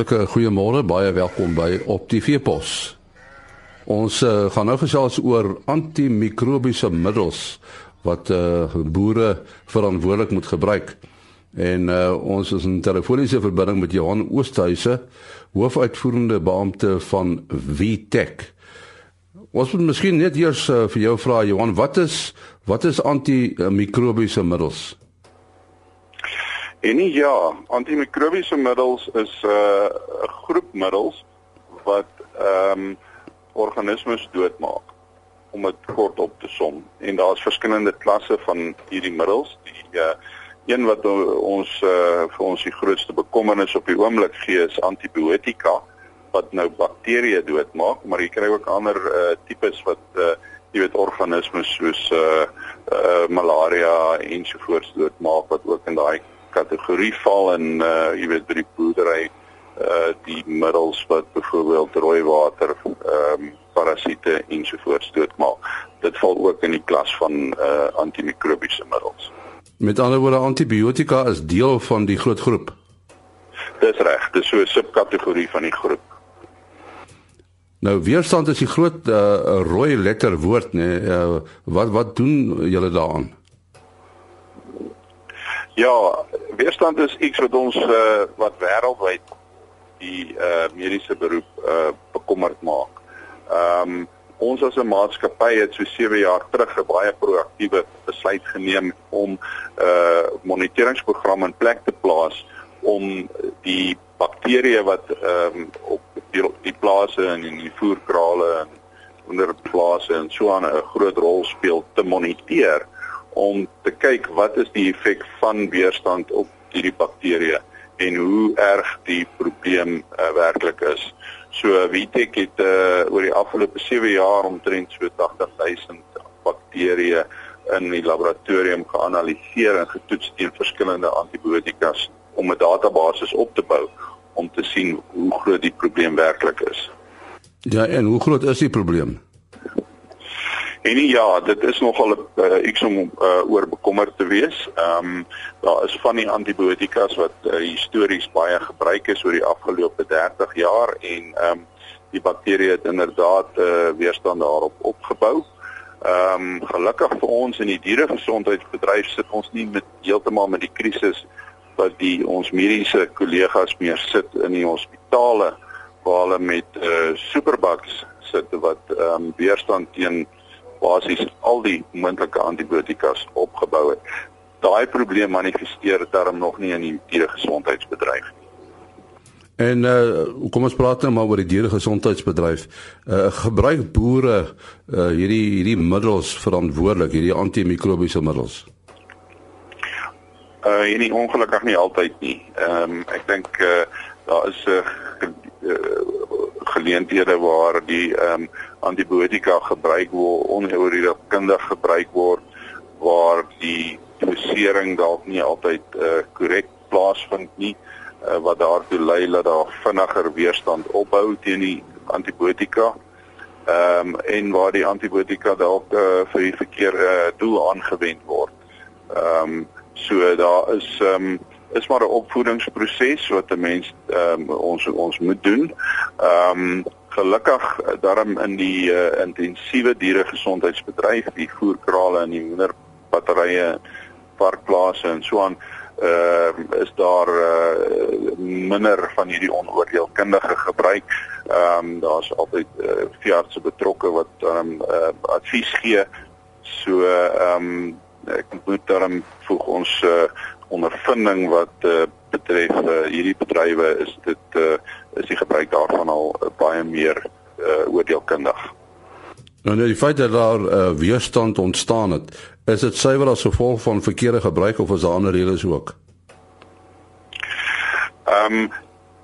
Hartlike goeiemôre, baie welkom by Op die Veepos. Ons uh, gaan nou gesels oor antimikrobiese middels wat uh, boere verantwoordelik moet gebruik. En uh, ons is in telefoniese verbinding met Johan Oosthuizen, hoofuitvoerende beampte van VTech. Ons moet miskien net eers uh, vir jou vra Johan, wat is wat is antimikrobiese middels? En nie, ja, antimikrobiese middels is 'n uh, groep middels wat ehm um, organismes doodmaak om dit kort op te som. En daar's verskillende klasse van hierdie middels. Die uh, een wat ons uh, vir ons die grootste bekommernis op die oomblik gee is antibiotika wat nou bakterieë doodmaak, maar jy kry ook ander uh, tipes wat uh, jy weet organismes soos uh, uh, malaria ensovoorts doodmaak wat ook in daai kategorie val en uh, jy weet by die boerdery uh die middels wat byvoorbeeld rooi water ehm um, parasiete ensovoorts doodmaak. Dit val ook in die klas van uh antimikrobiese middels. Met ander woorde antibiotika is deel van die groot groep. Dis reg, dis so 'n subkategorie van die groep. Nou weerstand is die groot uh rooi letter woord nê. Nee. Uh, wat wat doen julle daaraan? Ja, weerstand is iets wat ons uh wat wêreldwyd die uh mediese beroep uh bekommerd maak. Ehm um, ons as 'n maatskappy het so 7 jaar terug 'n baie proaktiewe besluit geneem om 'n uh, moniteringsprogram in plek te plaas om die bakterieë wat ehm um, op die, die plase en in die voerkrale en onder plase en so aan 'n groot rol speel te moniteer om te kyk wat is die effek van weerstand op hierdie bakterieë en hoe erg die probleem uh, werklik is. So Vitek het uh, oor die afgelope 7 jaar omtrent so 80000 bakterieë in die laboratorium geanaliseer en getoets teen verskillende antibiotikas om 'n database op te bou om te sien hoe groot die probleem werklik is. Ja, en hoe groot is die probleem? En nie, ja, dit is nogal 'n uh, iets om uh, oor bekommerd te wees. Ehm um, daar is van die antibiotikas wat uh, histories baie gebruik is oor die afgelope 30 jaar en ehm um, die bakterieë het inderdaad uh, weerstand daarop opgebou. Ehm um, gelukkig vir ons in die dieregesondheidsbedryf sit ons nie met heeltemal met die krisis wat die ons mediese kollegas meer sit in die hospitale waar hulle met uh, superbugs sit wat ehm um, weerstand teen basies al die moontlike antibiotikas opgebou het. Daai probleem manifesteer daarom nog nie in die dieregesondheidsbedryf nie. En uh kom ons praat nou maar oor die dieregesondheidsbedryf. Uh gebruik boere uh hierdie hierdie middels verantwoordelik, hierdie antimikrobiese middels. Uh hierdie ongelukkig nie altyd nie. Ehm um, ek dink uh daar is 'n uh, uh, geleenthede waar die ehm um, antibiotika gebruik word, onheuridekundig gebruik word waar die dosering dalk nie altyd uh korrek plaasvind nie uh, wat daartoe lei dat daar vinniger weerstand opbou teen die antibiotika. Ehm um, en waar die antibiotika dalk uh, vir die verkeerde doel aangewend word. Ehm um, so daar is ehm um, is maar 'n opvoedingsproses wat 'n mens ehm um, ons ons moet doen. Ehm um, gelukkig eh, daarom in die uh, intensiewe dieregesondheidsbedryf, die voerkrale en die moederbatterye, parkplase en so aan ehm uh, is daar uh, minder van hierdie onoordeelkundige gebruik. Ehm um, daar's altyd uh, veeartse betrokke wat ehm um, uh, advies gee. So ehm um, ek moet daarom voeg ons uh, ondervinding wat uh, betref uh, hierdie bedrywe is dit uh, is die gebruik daarvan al uh, baie meer uh, oordeelkundig. Nou net die feit dat daar uh, weerstand ontstaan het, is dit suiwer as gevolg van verkeerde gebruik of is daar ander redes ook? Ehm um,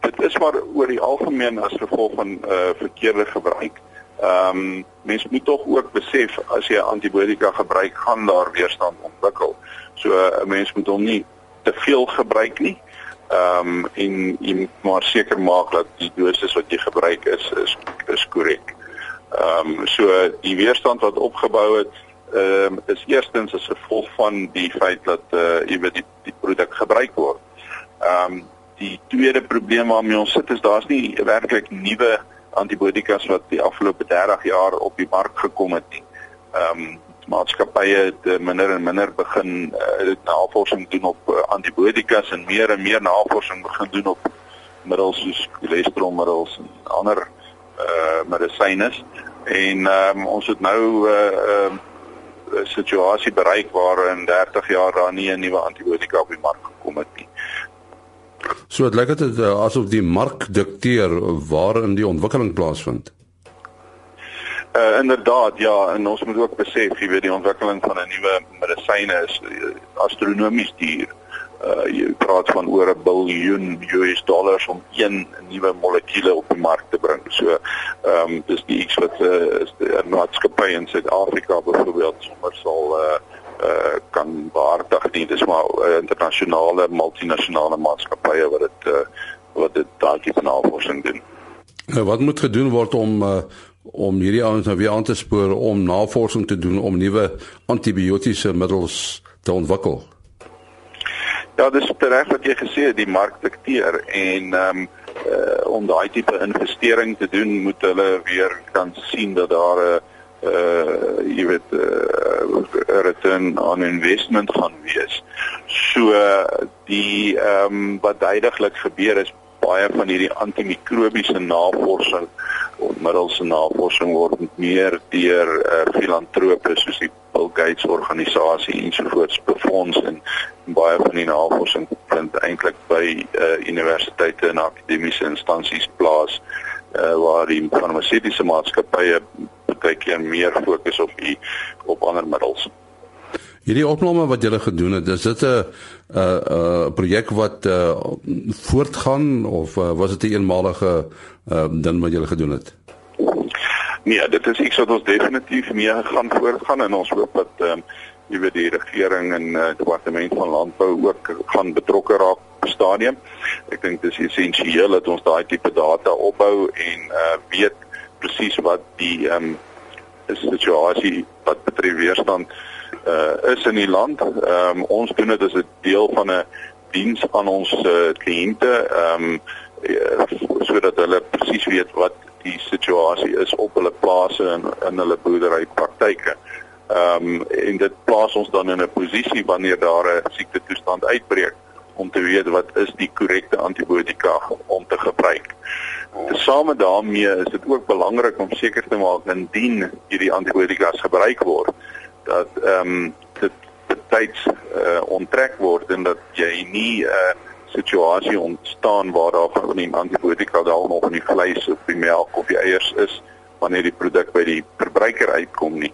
dit is maar oor die algemeen as gevolg van uh, verkeerde gebruik. Ehm um, mense moet tog ook besef as jy antibiotika gebruik, gaan daar weerstand ontwikkel. So 'n mens moet hom nie te veel gebruik nie. Ehm um, en jy moet maar seker maak dat die dosis wat jy gebruik is is is korrek. Ehm um, so die weerstand wat opgebou het ehm um, is eerstens as gevolg van die feit dat uh jy weet die die produk gebruik word. Ehm um, die tweede probleem waarmee ons sit is daar's nie werklik nuwe antibiotikas wat die afgelope 30 jaar op die mark gekom het. Ehm um, maatskappye het uh, minder en minder begin uh, navorsing doen op uh, antibiotikas en meer en meer navorsing begin doen op middels soos cholesterolmiddels en ander uh medisyne en um, ons het nou 'n uh, um, situasie bereik waar in 30 jaar daar nie 'n nuwe antibiotika op die mark gekom het nie. So dit lyk dit asof die mark dikteer waar in die ontwikkeling plaasvind. Uh inderdaad ja en ons moet ook besef jy weet die ontwikkeling van 'n nuwe medisyne is astronomies duur. Uh jy praat van oor 'n biljoen US dollars om een nuwe molekuule op die mark te bring. So ehm um, dis die iets wat uh, is 'n maatskappy in Suid-Afrika byvoorbeeld sommer sal uh uh kan behartig nie. Dis maar uh, internasionale multinasjonale maatskappye wat dit uh wat dit daardie navorsing doen. Nou wat moet gedoen word om uh om hierdie ouens nou weer aan te spoor om navorsing te doen om nuwe antibiotiese middels te ontwikkel. Ja, dis reg wat jy gesê het, die mark dikteer en ehm um, uh, om daai tipe investering te doen, moet hulle weer kan sien dat daar 'n uh jy weet uh, return on investment gaan wees. So die ehm um, wat duidelik gebeur is baie van hierdie antimikrobiese navorsing middels se navorsing word meer deur uh, filantrope soos die Bill Gates organisasie ensovoorts befonds en baie van die navorsing vind eintlik by uh, universiteite en akademiese instansies plaas uh, waar die farmaseutiese maatskappye baie keer meer fokus op die op ander middels. Hierdie opname wat julle gedoen het, is dit 'n 'n 'n projek wat uh, voortgaan of uh, was dit 'n eenmalige uh, ding wat julle gedoen het? Nee, dit is iets wat ons definitief mee gaan voortgaan en ons hoop dat ehm um, jy weet die regering en uh, departement van landbou ook gaan betrokke raak stadium. Ek dink dit is essensieel dat ons daai tipe data opbou en uh weet presies wat die ehm um, situasie wat betref weerstand uh is in die land. Ehm um, ons doen dit as 'n deel van 'n diens aan ons uh, kliënte ehm um, sodat hulle presies weet wat die situasie is op hulle plase en in hulle boerdery praktyke. Ehm um, en dit plaas ons dan in 'n posisie wanneer daar 'n siekte toestand uitbreek om te weet wat is die korrekte antibiotika om te gebruik. Tesame daarmee is dit ook belangrik om seker te maak indien hierdie antibiotika gebruik word dat ehm um, dit tyds uh, onttrek word en dat jy nie 'n uh, situasie ontstaan waar daar van die antibiotika daar nog in die vleis of die melk of die eiers is wanneer die produk by die verbruiker uitkom nie.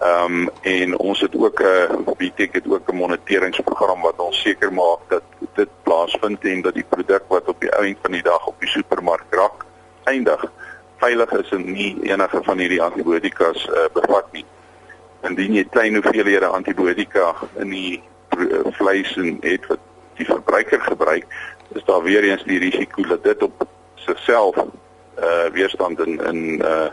Ehm um, en ons het ook 'n uh, BTEC het ook 'n moniteringsprogram wat ons seker maak dat dit plaasvind en dat die produk wat op die einde van die dag op die supermark rak eindig veilig is en nie enige van hierdie antibiotikas uh, bevat nie. Indien jy klein hoeveelhede antibiotika in die uh, vleis en het wat die verbruiker gebruik, is daar weer eens die risiko dat dit op sigself uh weerstand in in uh,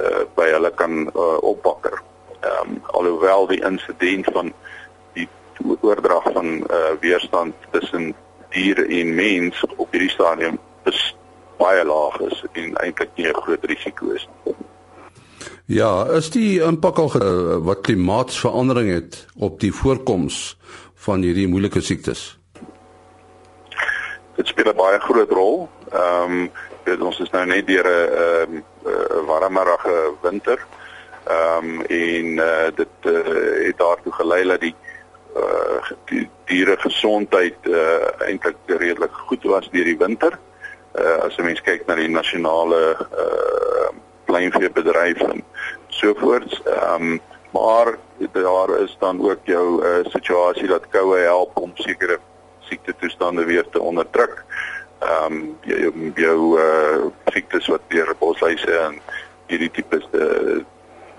uh by hulle kan uh, opbakker. Ehm um, alhoewel die insident van die oordrag van uh weerstand tussen diere en mens op hierdie stadium is baie laag is en eintlik nie 'n groot risiko is nie. Ja, is die impak al wat klimaatsverandering het op die voorkoms van hierdie moeilike siektes? dit speel 'n baie groot rol. Ehm um, ons is nou net deur 'n ehm 'n warmerige winter. Ehm um, en uh, dit uh, het daartoe gelei dat die uh die diere gesondheid uh eintlik redelik goed was deur die winter. Uh as 'n mens kyk na die nasionale uh kleinveebedryf en so voort. Ehm um, maar daar is dan ook jou uh, situasie dat koue help om sekere siekte toestande weer te onderdruk. Ehm um, jou jou uh siektes wat deur bosluise en hierdie tipes de uh,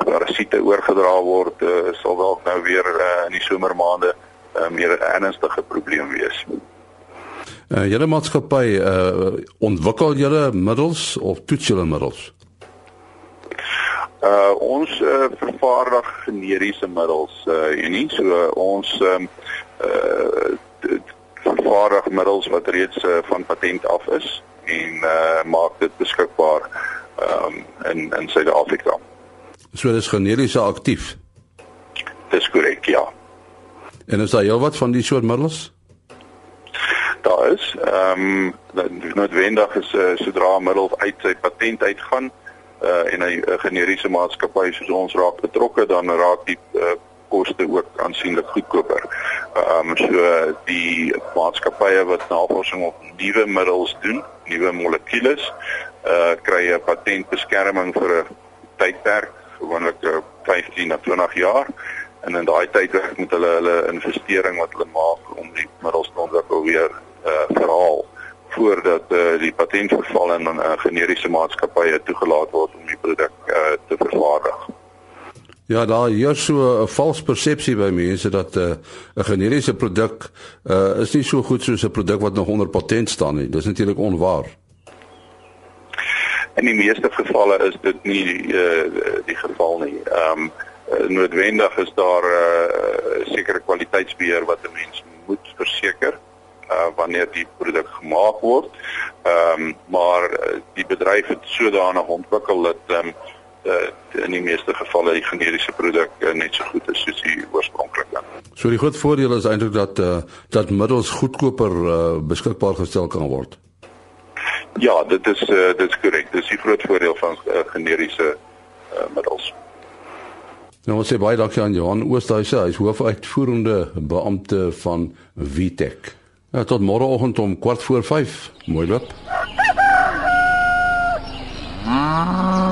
parasiete oorgedra word, uh, sal dalk nou weer uh, in die somermaande 'n uh, meer ernstige probleem wees. Uh julle maatskappy uh ontwikkel julle middels of toets julle middels? Uh ons uh, vervaardig generiese middels uh en nie so uh, ons um, uh vervaardig middels wat reeds uh, van patent af is en uh, maak dit beskikbaar um, in in Suid-Afrika. So dis generiese aktief. Dis korrek, ja. En is daar heelwat van die soort middels? Daar is ehm um, noodwendig is uh, sodra 'n middel uit sy patent uitgaan uh, en 'n uh, generiese maatskappy soos ons raak betrokke dan raak die uh, koste ook aansienlik goedkoper. Ehm um, so die maatskappye wat navorsing op nuwe middels doen, nuwe molekules, uh kry 'n patentbeskerming vir 'n tydperk, gewoonlik 15 of 20 jaar. En in daai tydperk moet hulle hulle investering wat hulle maak om die middels te ontwikkel weer uh verhaal voordat uh, die patent verval en dan uh, generiese maatskappye toegelaat word om die produk uh, te vervaardig. Ja, daar hier so 'n vals persepsie by mense dat 'n uh, generiese produk uh, is nie so goed soos 'n produk wat nog onder patent staan nie. Dis natuurlik onwaar. In die meeste gevalle is dit nie die, uh, die geval nie. Ehm um, noodwendig is daar 'n uh, sekere kwaliteitsbeheer wat 'n mens moet verseker uh, wanneer die produk gemaak word. Ehm um, maar die bedryf het sodanig ontwikkel dat ehm um, in die meeste gevalle die generiese produk uh, net so goed is soos die oorspronklike. So die groot voordeel is eintlik dat uh, dat middels goedkoper uh, beskikbaar gestel kan word. Ja, dit is uh, dit is korrek. Dis die groot voordeel van uh, generiese uh, middels. Nou ons sê baie dankie aan Johan Oosthuizen, hy is hoofuitvoerende beampte van Vitech. Ja, tot môreoggend om kwart voor 5. Mooi loop. Ooh.